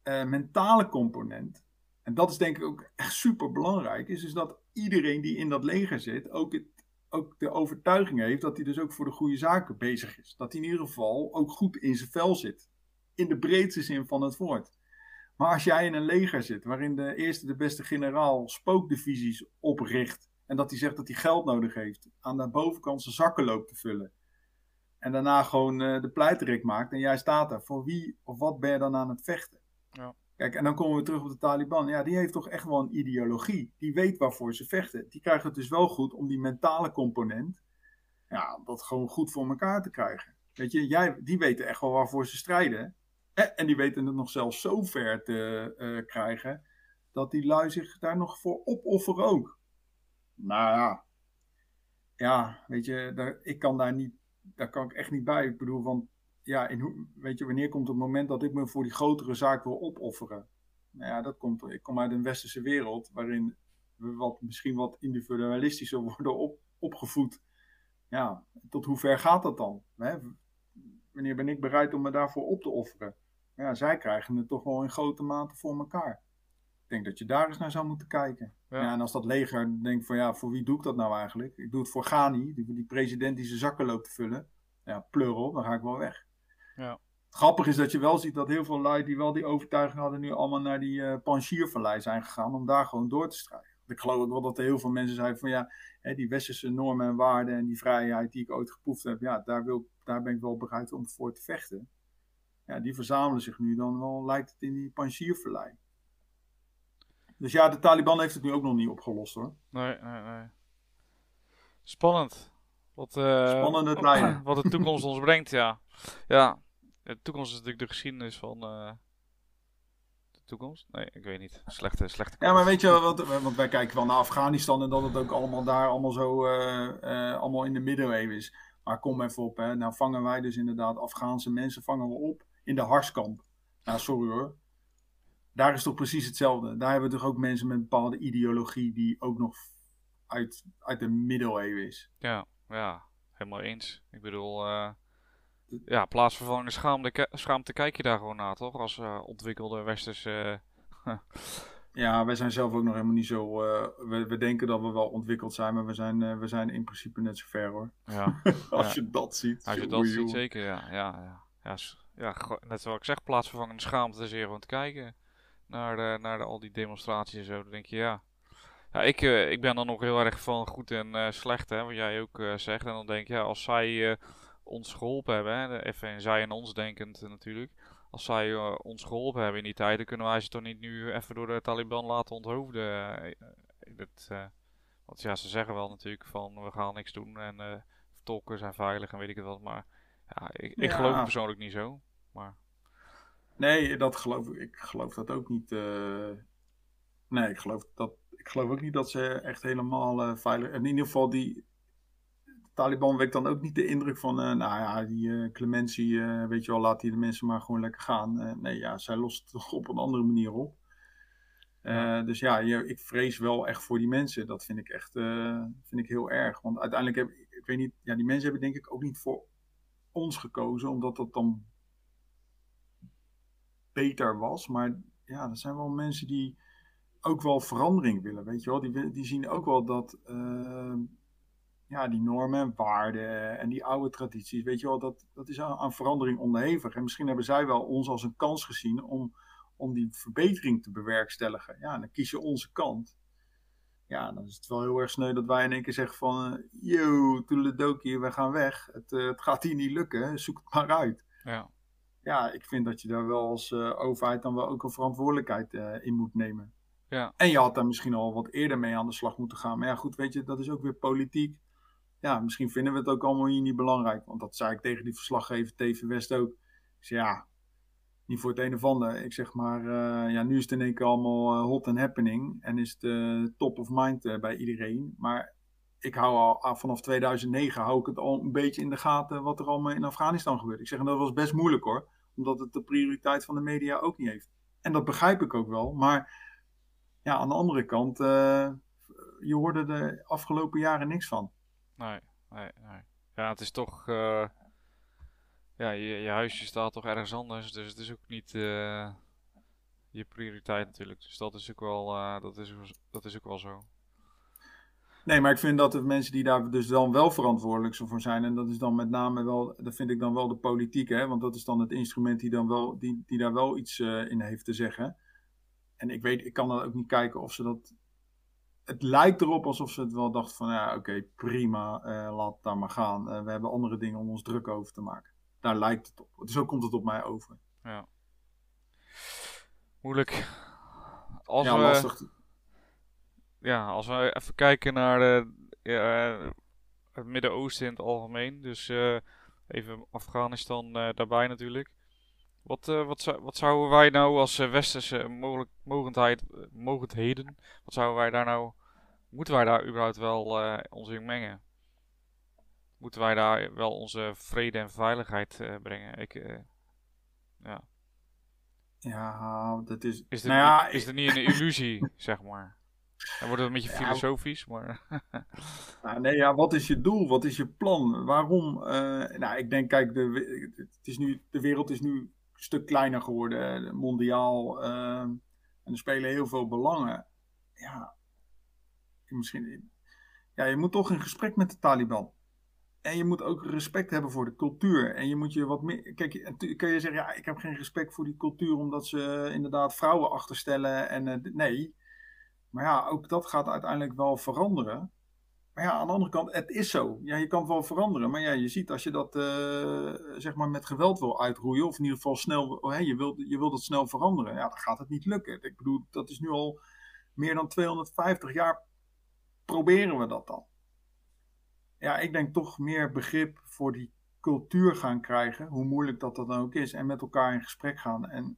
mentale component, en dat is denk ik ook echt super belangrijk, is dus dat iedereen die in dat leger zit ook het ook de overtuiging heeft dat hij dus ook voor de goede zaken bezig is. Dat hij in ieder geval ook goed in zijn vel zit. In de breedste zin van het woord. Maar als jij in een leger zit waarin de eerste, de beste generaal spookdivisies opricht. En dat hij zegt dat hij geld nodig heeft. Aan de bovenkant zijn zakken loopt te vullen. En daarna gewoon uh, de pleiterik maakt. En jij staat daar. Voor wie of wat ben je dan aan het vechten? Ja. Kijk, en dan komen we terug op de Taliban. Ja, die heeft toch echt wel een ideologie. Die weet waarvoor ze vechten. Die krijgen het dus wel goed om die mentale component, ja, dat gewoon goed voor elkaar te krijgen. Weet je, jij, die weten echt wel waarvoor ze strijden. En die weten het nog zelfs zo ver te uh, krijgen, dat die lui zich daar nog voor opofferen ook. Nou ja, ja, weet je, daar, ik kan daar niet, daar kan ik echt niet bij. Ik bedoel, want ja, in, weet je, wanneer komt het moment dat ik me voor die grotere zaak wil opofferen? Nou ja, dat komt, ik kom uit een westerse wereld waarin we wat, misschien wat individualistischer worden op, opgevoed. Ja, tot hoe ver gaat dat dan? Hè? wanneer ben ik bereid om me daarvoor op te offeren? Ja, zij krijgen het toch wel in grote mate voor elkaar. Ik denk dat je daar eens naar zou moeten kijken.
Ja.
Ja. en als dat leger denkt van ja, voor wie doe ik dat nou eigenlijk? Ik doe het voor Ghani, die, die president die zijn zakken loopt te vullen. Ja, pleur dan ga ik wel weg.
Ja.
Grappig is dat je wel ziet dat heel veel lui die wel die overtuiging hadden, nu allemaal naar die Panjshir-vallei zijn gegaan om daar gewoon door te strijden. Ik geloof ook wel dat er heel veel mensen zeiden van ja, hè, die westerse normen en waarden en die vrijheid die ik ooit geproefd heb, ja, daar, wil, daar ben ik wel bereid om voor te vechten. Ja, die verzamelen zich nu dan wel, lijkt het in die Panjshir-vallei. Dus ja, de Taliban heeft het nu ook nog niet opgelost hoor.
Nee, nee, nee. Spannend. Wat, eh,
Spannende tijden.
wat de toekomst ons brengt, ja. Ja, de toekomst is natuurlijk de geschiedenis van... eh, de toekomst? Nee, ik weet niet. Slechte, slechte
Ja, maar weet je, wel, wat, want wij kijken wel naar Afghanistan en dat het ook allemaal daar allemaal zo eh, allemaal in de middeleeuwen is. Maar kom even op, hè. Nou vangen wij dus inderdaad Afghaanse mensen vangen we op in de Harskamp. Nou, sorry hoor. Daar is toch precies hetzelfde. Daar hebben we toch ook mensen met een bepaalde ideologie die ook nog uit, uit de middeleeuwen is.
Ja, ja, helemaal eens. Ik bedoel, eh, ja, plaatsvervangende schaamte, schaamte kijk je daar gewoon naar, toch? Als eh, ontwikkelde westerse... eh,
Ja, wij zijn zelf ook nog helemaal niet zo. we, we denken dat we wel ontwikkeld zijn, maar we zijn, we zijn in principe net zo ver hoor.
ja,
Als
Ja.
je dat ziet.
als je dat ziet, zeker, ja. Ja, ja. ja, ja net zoals ik zeg, plaatsvervangende schaamte hier gewoon te kijken naar, naar al die demonstraties en zo. Dan denk je, ja... Ja, ik, eh, ik ben dan nog heel erg van goed en eh, slecht, hè, wat jij ook eh, zegt. En dan denk je, ja, als zij ons geholpen hebben, hè, even in zij en ons denkend natuurlijk. Als zij ons geholpen hebben in die tijd, dan kunnen wij ze toch niet nu even door de Taliban laten onthoofden. dat, want ja, ze zeggen wel natuurlijk van, we gaan niks doen en tolken zijn veilig en weet ik het wat. Maar ja, ik, ik
Ja.
geloof het persoonlijk niet zo. Maar
Nee, dat geloof ik. Ik geloof dat ook niet. eh, Nee, ik geloof, dat, ik geloof ook niet dat ze echt helemaal eh, veilig. In ieder geval, die. De Taliban wekt dan ook niet de indruk van. eh, nou ja, die clementie, weet je wel, laat die de mensen maar gewoon lekker gaan. Nee, ja, zij lost het toch op een andere manier op. Dus ja, je, ik vrees wel echt voor die mensen. Dat vind ik echt vind ik heel erg. Want uiteindelijk heb ik weet niet, ja, die mensen hebben denk ik ook niet voor ons gekozen, omdat dat dan beter was. Maar ja, er zijn wel mensen die ook wel verandering willen, weet je wel. Die, die zien ook wel dat eh, ja, die normen en waarden en die oude tradities, weet je wel, dat, dat is aan, verandering onderhevig. En misschien hebben zij wel ons als een kans gezien om, om die verbetering te bewerkstelligen. Ja, dan kies je onze kant. Ja, dan is het wel heel erg sneu dat wij in één keer zeggen van... eh, Yo, toedeledokie, we gaan weg. Het, eh, het gaat hier niet lukken, zoek het maar uit
ja,
ja, ik vind dat je daar wel als eh, overheid dan wel ook een verantwoordelijkheid in moet nemen.
Ja.
En je had daar misschien al wat eerder mee aan de slag moeten gaan. Maar ja, goed, weet je, dat is ook weer politiek. Ja, misschien vinden we het ook allemaal hier niet belangrijk. Want dat zei ik tegen die verslaggever TV West ook. Zei, ja, niet voor het een of ander. Ik zeg maar, eh, ja, nu is het in één keer allemaal eh, hot and happening. En is het eh, top of mind bij iedereen. Maar ik hou al ah, vanaf 2009 hou ik het al een beetje in de gaten wat er allemaal in Afghanistan gebeurt. Ik zeg, en dat was best moeilijk hoor. Omdat het de prioriteit van de media ook niet heeft. En dat begrijp ik ook wel. Maar ja, aan de andere kant, je hoorde de afgelopen jaren niks van.
nee, nee, nee. Ja, het is toch... ja, je, je huisje staat toch ergens anders, dus het is ook niet eh, je prioriteit natuurlijk. Dus dat is ook wel, eh, dat is, dat is ook wel zo.
Nee, maar ik vind dat de mensen die daar dus dan wel verantwoordelijk voor zijn, en dat is dan met name wel, dat vind ik dan wel de politiek, hè, want dat is dan het instrument die, dan wel, die, die daar wel iets eh, in heeft te zeggen. En ik weet, ik kan dan ook niet kijken of ze dat. Het lijkt erop alsof ze het wel dachten van, ja, oké, prima, eh, laat daar maar gaan. We hebben andere dingen om ons druk over te maken. Daar lijkt het op. Zo komt het op mij over.
Ja. Moeilijk. Als
ja,
we,
lastig.
ja, als we even kijken naar de, ja, het Midden-Oosten in het algemeen. Dus eh, even Afghanistan eh, daarbij natuurlijk. Wat, eh, wat, zou, wat zouden wij nou als westerse mogelijk, mogendheid, mogendheden, wat zouden wij daar nou, moeten wij daar überhaupt wel ons in mengen? Moeten wij daar wel onze vrede en veiligheid eh, brengen? Ik, eh, ja.
Ja, dat is.
Is
nou ja,
niet, is dit niet een illusie, zeg maar? Dan wordt het een beetje filosofisch, maar...
nou, nee, ja, wat is je doel? Wat is je plan? Waarom? Uh, nou, ik denk, kijk, de, het is nu, de wereld is nu een stuk kleiner geworden, mondiaal. Uh, en er spelen heel veel belangen. Ja, misschien... Ja, je moet toch in gesprek met de Taliban. En je moet ook respect hebben voor de cultuur. En je moet je wat meer. Kijk, kun je zeggen, ja, ik heb geen respect voor die cultuur omdat ze inderdaad vrouwen achterstellen. En uh, nee. Maar ja, ook dat gaat uiteindelijk wel veranderen. Maar ja, aan de andere kant, het is zo. Ja, je kan wel veranderen. Maar ja, je ziet als je dat uh, zeg maar met geweld wil uitroeien, of in ieder geval snel, oh, hey, je, wilt, je wilt het snel veranderen, ja, dan gaat het niet lukken. Ik bedoel, dat is nu al meer dan 250 jaar proberen we dat dan ja, ik denk toch meer begrip voor die cultuur gaan krijgen, hoe moeilijk dat, dat dan ook is, en met elkaar in gesprek gaan en,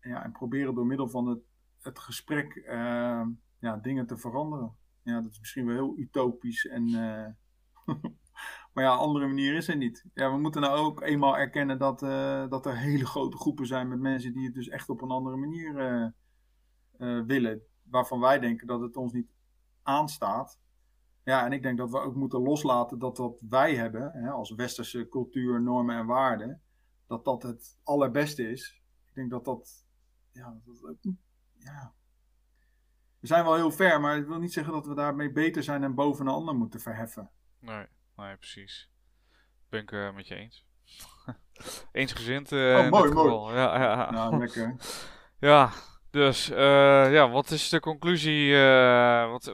ja, en proberen door middel van het, het gesprek uh, ja, dingen te veranderen. Ja, dat is misschien wel heel utopisch en. Uh, maar ja, andere manier is er niet. Ja, we moeten nou ook eenmaal erkennen dat, uh, dat er hele grote groepen zijn met mensen die het dus echt op een andere manier willen. Waarvan wij denken dat het ons niet aanstaat. Ja, en ik denk dat we ook moeten loslaten dat wat wij hebben, hè, als westerse cultuur, normen en waarden, dat dat het allerbeste is. Ik denk dat dat, ja, dat ook, ja. We zijn wel heel ver, maar ik wil niet zeggen dat we daarmee beter zijn en boven een ander moeten verheffen.
Nee, nee precies. Ben ik uh, met je eens. Eensgezind. Uh, oh, mooi, mooi. Ja, ja.
Nou, lekker.
ja, dus uh, ja, wat is de conclusie? Uh, wat,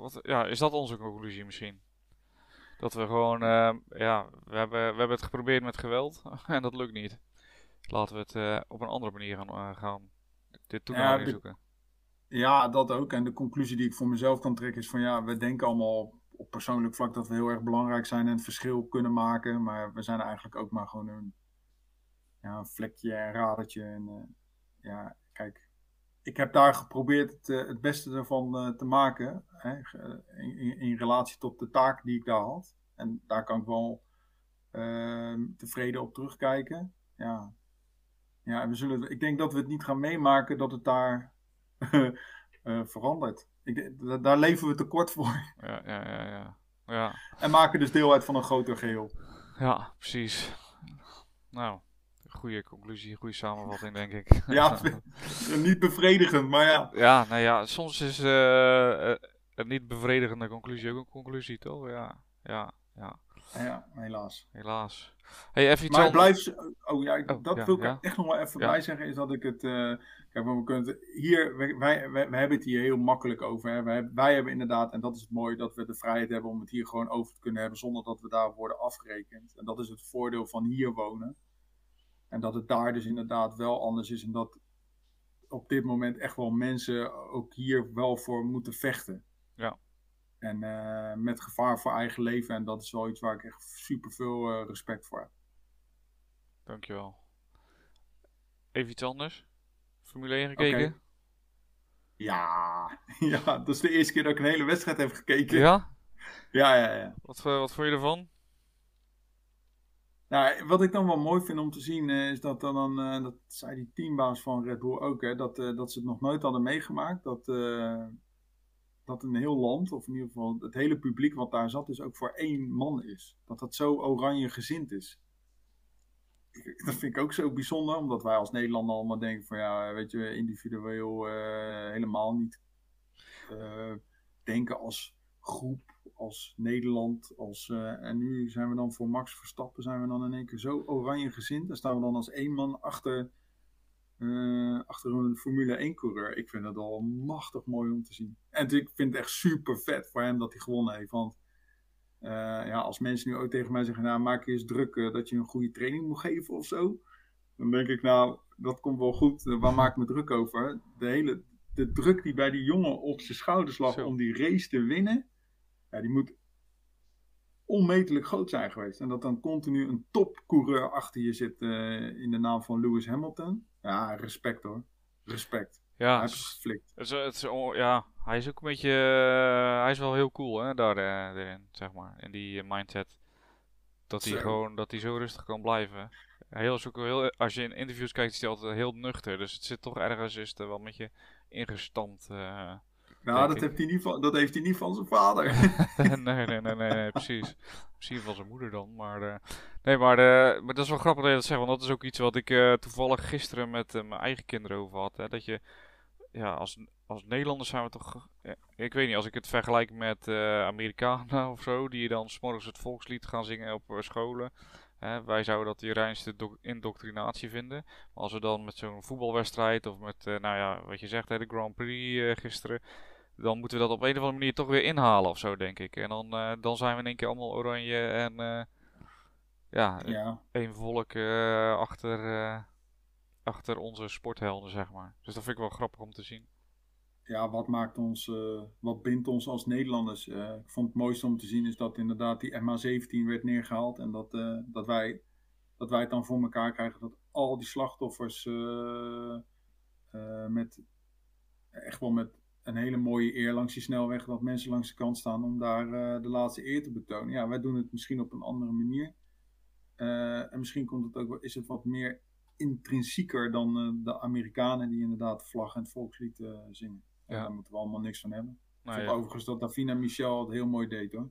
wat, ja, is dat onze conclusie misschien? Dat we gewoon, uh, ja, we hebben, we hebben het geprobeerd met geweld en dat lukt niet. Laten we het op een andere manier gaan, gaan dit toen ja, zoeken.
Ja, dat ook. En de conclusie die ik voor mezelf kan trekken is van ja, we denken allemaal op persoonlijk vlak dat we heel erg belangrijk zijn en het verschil kunnen maken. Maar we zijn eigenlijk ook maar gewoon een, ja, een vlekje en radertje. En ja, kijk, ik heb daar geprobeerd het, eh, het beste ervan uh, te maken. Hè, in, in, relatie tot de taak die ik daar had. En daar kan ik wel uh, tevreden op terugkijken. Ja. Ja, we zullen, ik denk dat we het niet gaan meemaken dat het daar uh, verandert. Ik, daar leven we tekort voor.
Ja, ja, ja, ja, ja.
En maken dus deel uit van een groter geheel.
Ja, precies. Nou, goede conclusie, goede samenvatting, denk ik.
Ja, niet bevredigend, maar ja.
Ja, nou ja, soms is uh, een niet bevredigende conclusie ook een conclusie, toch? Ja, ja, ja.
Ja, helaas.
Helaas. Hey, even iets
maar blijf... Oh ja, oh, dat wil ik echt nog wel even bij zeggen, is dat ik het... Uh, kijk, we kunnen hier, wij, wij, wij, hebben het hier heel makkelijk over. Hè. Wij, wij hebben inderdaad, en dat is het mooie, dat we de vrijheid hebben om het hier gewoon over te kunnen hebben, zonder dat we daar worden afgerekend. En dat is het voordeel van hier wonen. En dat het daar dus inderdaad wel anders is. En dat op dit moment echt wel mensen ook hier wel voor moeten vechten.
Ja.
En uh, met gevaar voor eigen leven. En dat is wel iets waar ik echt super veel uh, respect voor heb.
Dankjewel. Even iets anders. Formule 1 gekeken? Okay.
Ja. ja, dat is de eerste keer dat ik een hele wedstrijd heb gekeken.
Ja?
Ja, ja, ja.
Wat, wat vond je ervan?
Nou, wat ik dan wel mooi vind om te zien uh, is dat dan, uh, dat zei die teambaas van Red Bull ook, hè, dat, uh, dat ze het nog nooit hadden meegemaakt. Dat, dat een heel land, of in ieder geval het hele publiek wat daar zat, dus ook voor één man is. Dat dat zo oranje gezind is. Dat vind ik ook zo bijzonder, omdat wij als Nederlander allemaal denken van ja, weet je, individueel helemaal niet denken als groep als Nederland. Als, uh, en nu zijn we dan voor Max Verstappen zijn we dan in één keer zo oranje gezind. Daar staan we dan als één man achter, uh, achter een Formule 1 coureur. Ik vind dat al machtig mooi om te zien. En ik vind het echt super vet voor hem dat hij gewonnen heeft. Want uh, ja, als mensen nu ook tegen mij zeggen, nou maak je eens druk dat je een goede training moet geven of zo. Dan denk ik, nou, dat komt wel goed. waar maak ik me druk over? De hele de druk die bij die jongen op zijn schouders lag om die race te winnen ja, die moet onmetelijk groot zijn geweest. En dat dan continu een topcoureur achter je zit uh, in de naam van Lewis Hamilton. Ja, respect hoor. Respect.
Ja, hij is geflikt. Het, het is, ja, hij is ook een beetje. Uh, hij is wel heel cool hè, daar, uh, erin, zeg maar. In die mindset. Dat hij gewoon dat hij zo rustig kan blijven. Heel, heel, als je in interviews kijkt, is hij altijd heel nuchter. Dus het zit toch ergens is er wel met je ingestampt.
Nou, dat heeft, hij niet van, dat heeft hij niet van zijn vader.
nee, nee, nee, nee, nee, precies. Misschien van zijn moeder dan, maar... eh, nee, maar, eh, maar dat is wel grappig dat je dat zegt, want dat is ook iets wat ik eh, toevallig gisteren met mijn eigen kinderen over had. Hè, dat je, ja, als, als Nederlanders zijn we toch... ik weet niet, als ik het vergelijk met Amerikanen of zo, die dan s'morgens het volkslied gaan zingen op scholen. Hè, wij zouden dat die reinste doc- indoctrinatie vinden. Maar als we dan met zo'n voetbalwedstrijd of met, nou ja, wat je zegt, hè, de Grand Prix gisteren dan moeten we dat op een of andere manier toch weer inhalen of zo, denk ik. En dan, eh, dan zijn we in één keer allemaal oranje en eh, ja,
ja.
één volk eh, achter, achter onze sporthelden, zeg maar. Dus dat vind ik wel grappig om te zien.
ja, wat maakt ons, wat bindt ons als Nederlanders? Ik vond het mooiste om te zien is dat inderdaad die MH17 werd neergehaald en dat, dat, wij, dat wij het dan voor elkaar krijgen dat al die slachtoffers met echt wel met een hele mooie eer langs die snelweg, dat mensen langs de kant staan om daar eh, de laatste eer te betonen. Ja, wij doen het misschien op een andere manier. Eh, en misschien komt het ook, wel- is het wat meer intrinsieker dan eh, de Amerikanen die inderdaad de vlag en het volkslied zingen. Ja. Daar moeten we allemaal niks van hebben.
Nou, ja.
overigens dat Davina Michel het heel mooi deed hoor.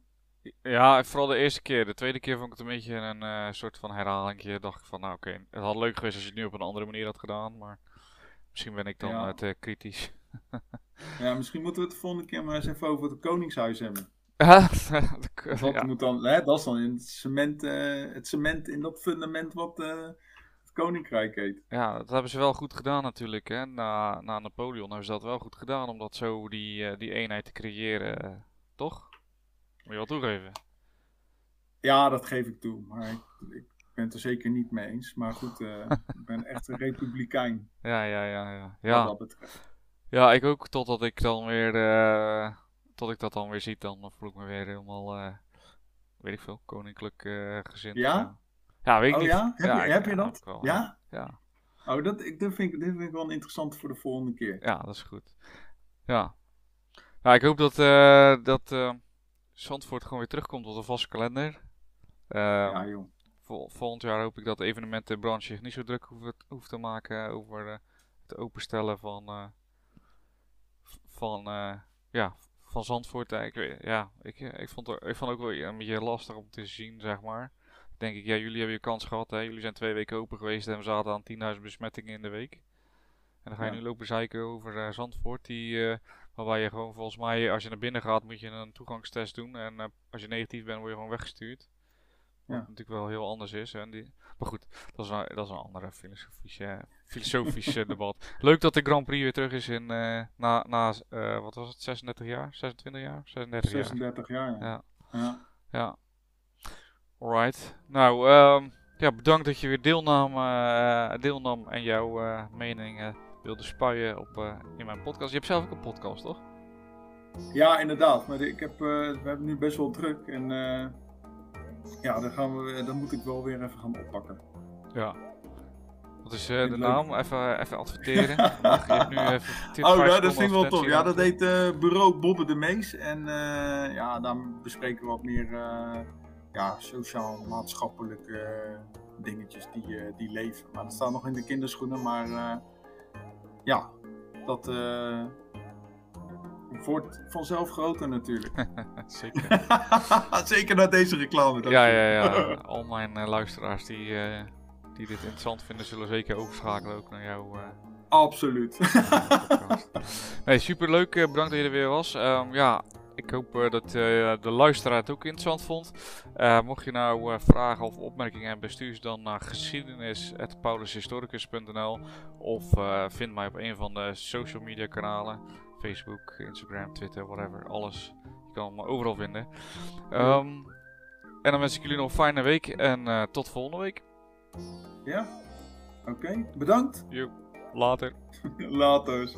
Ja, vooral de eerste keer. De tweede keer vond ik het een beetje een soort van herhaling. Dacht ik van, nou oké, het had leuk geweest als je het nu op een andere manier had gedaan, maar misschien ben ik dan
Ja.
te kritisch.
Ja, misschien moeten we het de volgende keer maar eens even over het Koningshuis hebben. Dat,
ja.
moet dan, hè, dat is dan in het cement, eh, het cement in dat fundament wat eh, het Koninkrijk heet.
Ja, dat hebben ze wel goed gedaan natuurlijk. Hè. Na, na Napoleon hebben ze dat wel goed gedaan om dat zo die, eh, die eenheid te creëren. toch? Moet je wel toegeven.
Ja, dat geef ik toe. Maar ik, ik ben het er zeker niet mee eens. Maar goed, ik ben echt een republikein
Ja, ja, ja, ja.
wat
Ja,
dat betreft.
Ja ik ook. Totdat ik dan weer, eh, tot ik dat dan weer zie, dan voel ik me weer helemaal, eh, weet ik veel, koninklijk eh gezind.
Ja?
Ja, weet ik
Oh
niet.
ja? Heb, je,
ik-
heb je dat?
wel,
Ja?
Ja,
Oh, dat, ik, dat, vind ik, dit vind ik wel interessant voor de volgende keer.
ja, dat is goed. Ja. Ja, ik hoop dat, dat Zandvoort gewoon weer terugkomt op de vaste kalender.
Ja, joh.
Vol- volgend jaar hoop ik dat de evenementenbranche zich niet zo druk hoeft, hoeft te maken over het openstellen van, van, eh, ja, van Zandvoort. Ik, ja, ik, eh, ik, vond er, ik vond het ook wel een beetje lastig om te zien, zeg maar. Denk ik, ja, jullie hebben je kans gehad. Hè? Jullie zijn twee weken open geweest en we zaten aan 10.000 besmettingen in de week. En dan ga je
Ja.
nu lopen zeiken over eh, Zandvoort, die, waarbij je gewoon volgens mij, als je naar binnen gaat, moet je een toegangstest doen. En als je negatief bent, word je gewoon weggestuurd. Wat
Ja.
natuurlijk wel heel anders is. Hè? Die, maar goed, dat is, een, dat is een andere filosofische, filosofisch eh, debat. Leuk dat de Grand Prix weer terug is in, eh, na, na eh, wat was het, 36 jaar? 26 jaar? 36 jaar.
36 jaar. Ja.
Ja.
Ja.
Ja. Alright. Nou, ehm, ja, bedankt dat je weer deelnam, deelnam en jouw eh, mening wilde spuien op, in mijn podcast. Je hebt zelf ook een podcast, toch?
Ja, inderdaad. Maar ik heb, we hebben nu best wel druk. En ja, dan, gaan we, dan moet ik wel weer even gaan oppakken.
Ja. Wat is eh, de naam? Even, even adverteren. Mag je nu even 10,
Oh,
5
ja, dat vind ik wel tof. Ja, dat heet eh, Bureau Bobbe de Mees. En eh, ja, daar bespreken we wat meer eh, ja, sociaal-maatschappelijke eh, dingetjes die, eh, die leven. Maar dat staat nog in de kinderschoenen. Maar eh, ja, dat eh, wordt vanzelf groter natuurlijk.
Zeker.
Zeker na deze reclame.
Ja, ja, ja. Al mijn eh, luisteraars die, eh, die dit interessant vinden, zullen zeker overschakelen ook naar jou. eh,
Absoluut.
nee, superleuk. eh, bedankt dat je er weer was. Ehm, ja, ik hoop eh, dat eh, de luisteraar het ook interessant vond. Mocht je nou vragen of opmerkingen hebben, stuur ze dan naar geschiedenis.paulushistoricus.nl of vind mij op een van de social media kanalen. Facebook, Instagram, Twitter, whatever. Alles. Je kan me overal vinden. Ehm, en dan wens ik jullie nog een fijne week en tot volgende week.
Ja? Oké, bedankt.
Joep, later.
Laters.